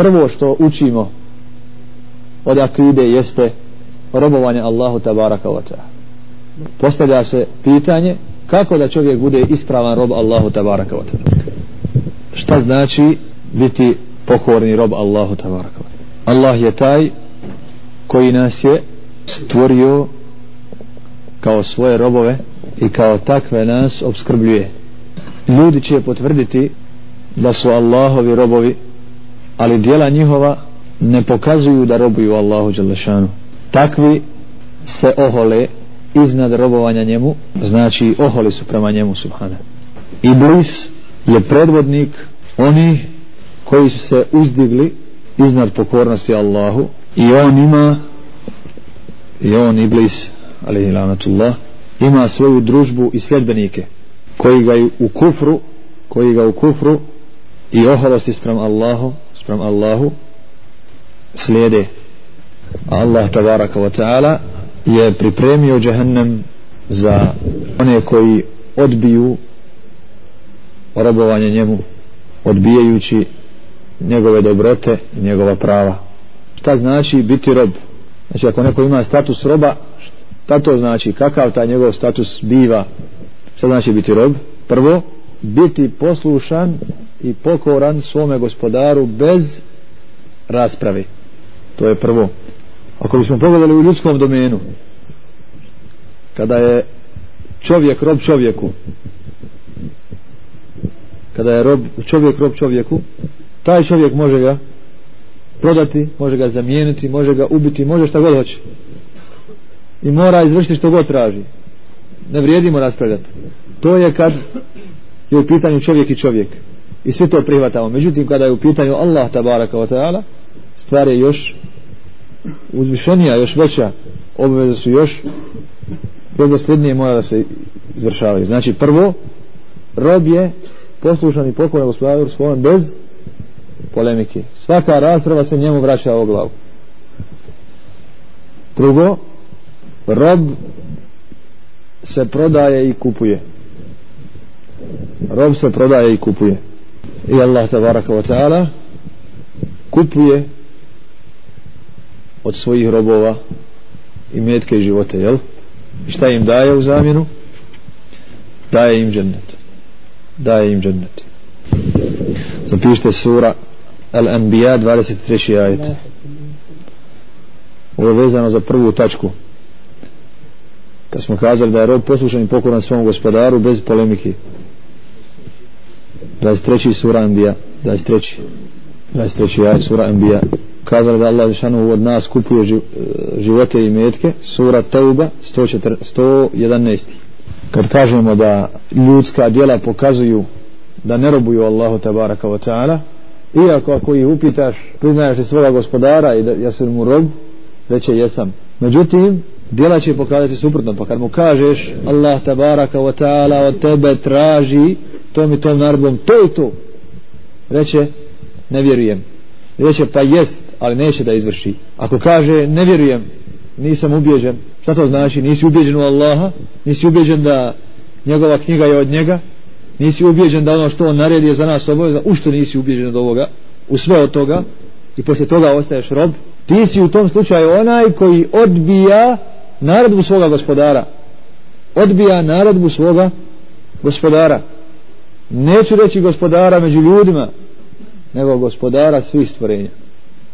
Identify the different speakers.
Speaker 1: prvo što učimo od akide jeste robovanje Allahu tabaraka wa ta'ala. Postavlja se pitanje kako da čovjek bude ispravan rob Allahu tabaraka wa ta'ala. Šta znači biti pokorni rob Allahu tabaraka wa ta'ala? Allah je taj koji nas je stvorio kao svoje robove i kao takve nas obskrbljuje. Ljudi će potvrditi da su Allahovi robovi ali dijela njihova ne pokazuju da robuju Allahu Đalešanu takvi se ohole iznad robovanja njemu znači oholi su prema njemu subhana Iblis je predvodnik oni koji su se uzdigli iznad pokornosti Allahu i on ima i on Iblis alaihi lanatullah ima svoju družbu i sljedbenike koji ga u kufru koji ga u kufru i oholosti sprem Allahu sprem Allahu slijede. Allah tabaraka wa ta'ala je pripremio džahannam za one koji odbiju robovanje njemu odbijajući njegove dobrote i njegova prava. Šta znači biti rob? Znači ako neko ima status roba šta to znači? Kakav taj njegov status biva? Šta znači biti rob? Prvo biti poslušan i pokoran svome gospodaru bez rasprave. To je prvo. Ako bismo pogledali u ljudskom domenu kada je čovjek rob čovjeku kada je rob, čovjek rob čovjeku taj čovjek može ga prodati, može ga zamijeniti može ga ubiti, može šta god hoće. I mora izvršiti što god traži. Ne vrijedimo raspravljati. To je kad je u pitanju čovjek i čovjek i sve to prihvatamo. Međutim kada je u pitanju Allah tabaraka wa ta'ala stvar je još uzvišenija, još veća. Obveze su još predosljednije mora da se izvršavaju. Znači prvo rob je poslušan i pokoran gospodaru svojom bez polemike. Svaka rasprava se njemu vraća o glavu. Drugo rob se prodaje i kupuje. Rob se prodaje i kupuje i Allah tabaraka wa ta'ala kupuje od svojih robova i metke i živote jel? I šta im daje u zamjenu? Daje im džennet. Daje im džennet. Zapišite sura Al-Anbiya 23. ajet. Ovo je vezano za prvu tačku. Kad smo kazali da je rob poslušan i pokoran svom gospodaru bez polemike. 23. sura Anbiya 23. 23. ajet sura Anbiya kazali da Allah Žešanu od nas kupuje e, živote i metke sura Tauba 111. kad kažemo da ljudska djela pokazuju da ne robuju Allahu tabaraka wa ta'ala iako ako ih upitaš priznaješ li svoga gospodara i da ja sam mu rob reće jesam međutim djela će pokazati suprotno pa kad mu kažeš Allah tabaraka wa ta'ala od tebe traži tom i tom narodom, to i to. Reće ne vjerujem. Reće pa jest ali neće da izvrši. Ako kaže ne vjerujem nisam ubijeđen šta to znači? Nisi ubijeđen u Allaha nisi ubijeđen da njegova knjiga je od njega nisi ubijeđen da ono što on naredi je za nas obaveza u što nisi ubijeđen od ovoga? U sve od toga. I poslije toga ostaješ rob. Ti si u tom slučaju onaj koji odbija naredbu svoga gospodara. Odbija naredbu svoga gospodara neću reći gospodara među ljudima nego gospodara svih stvorenja.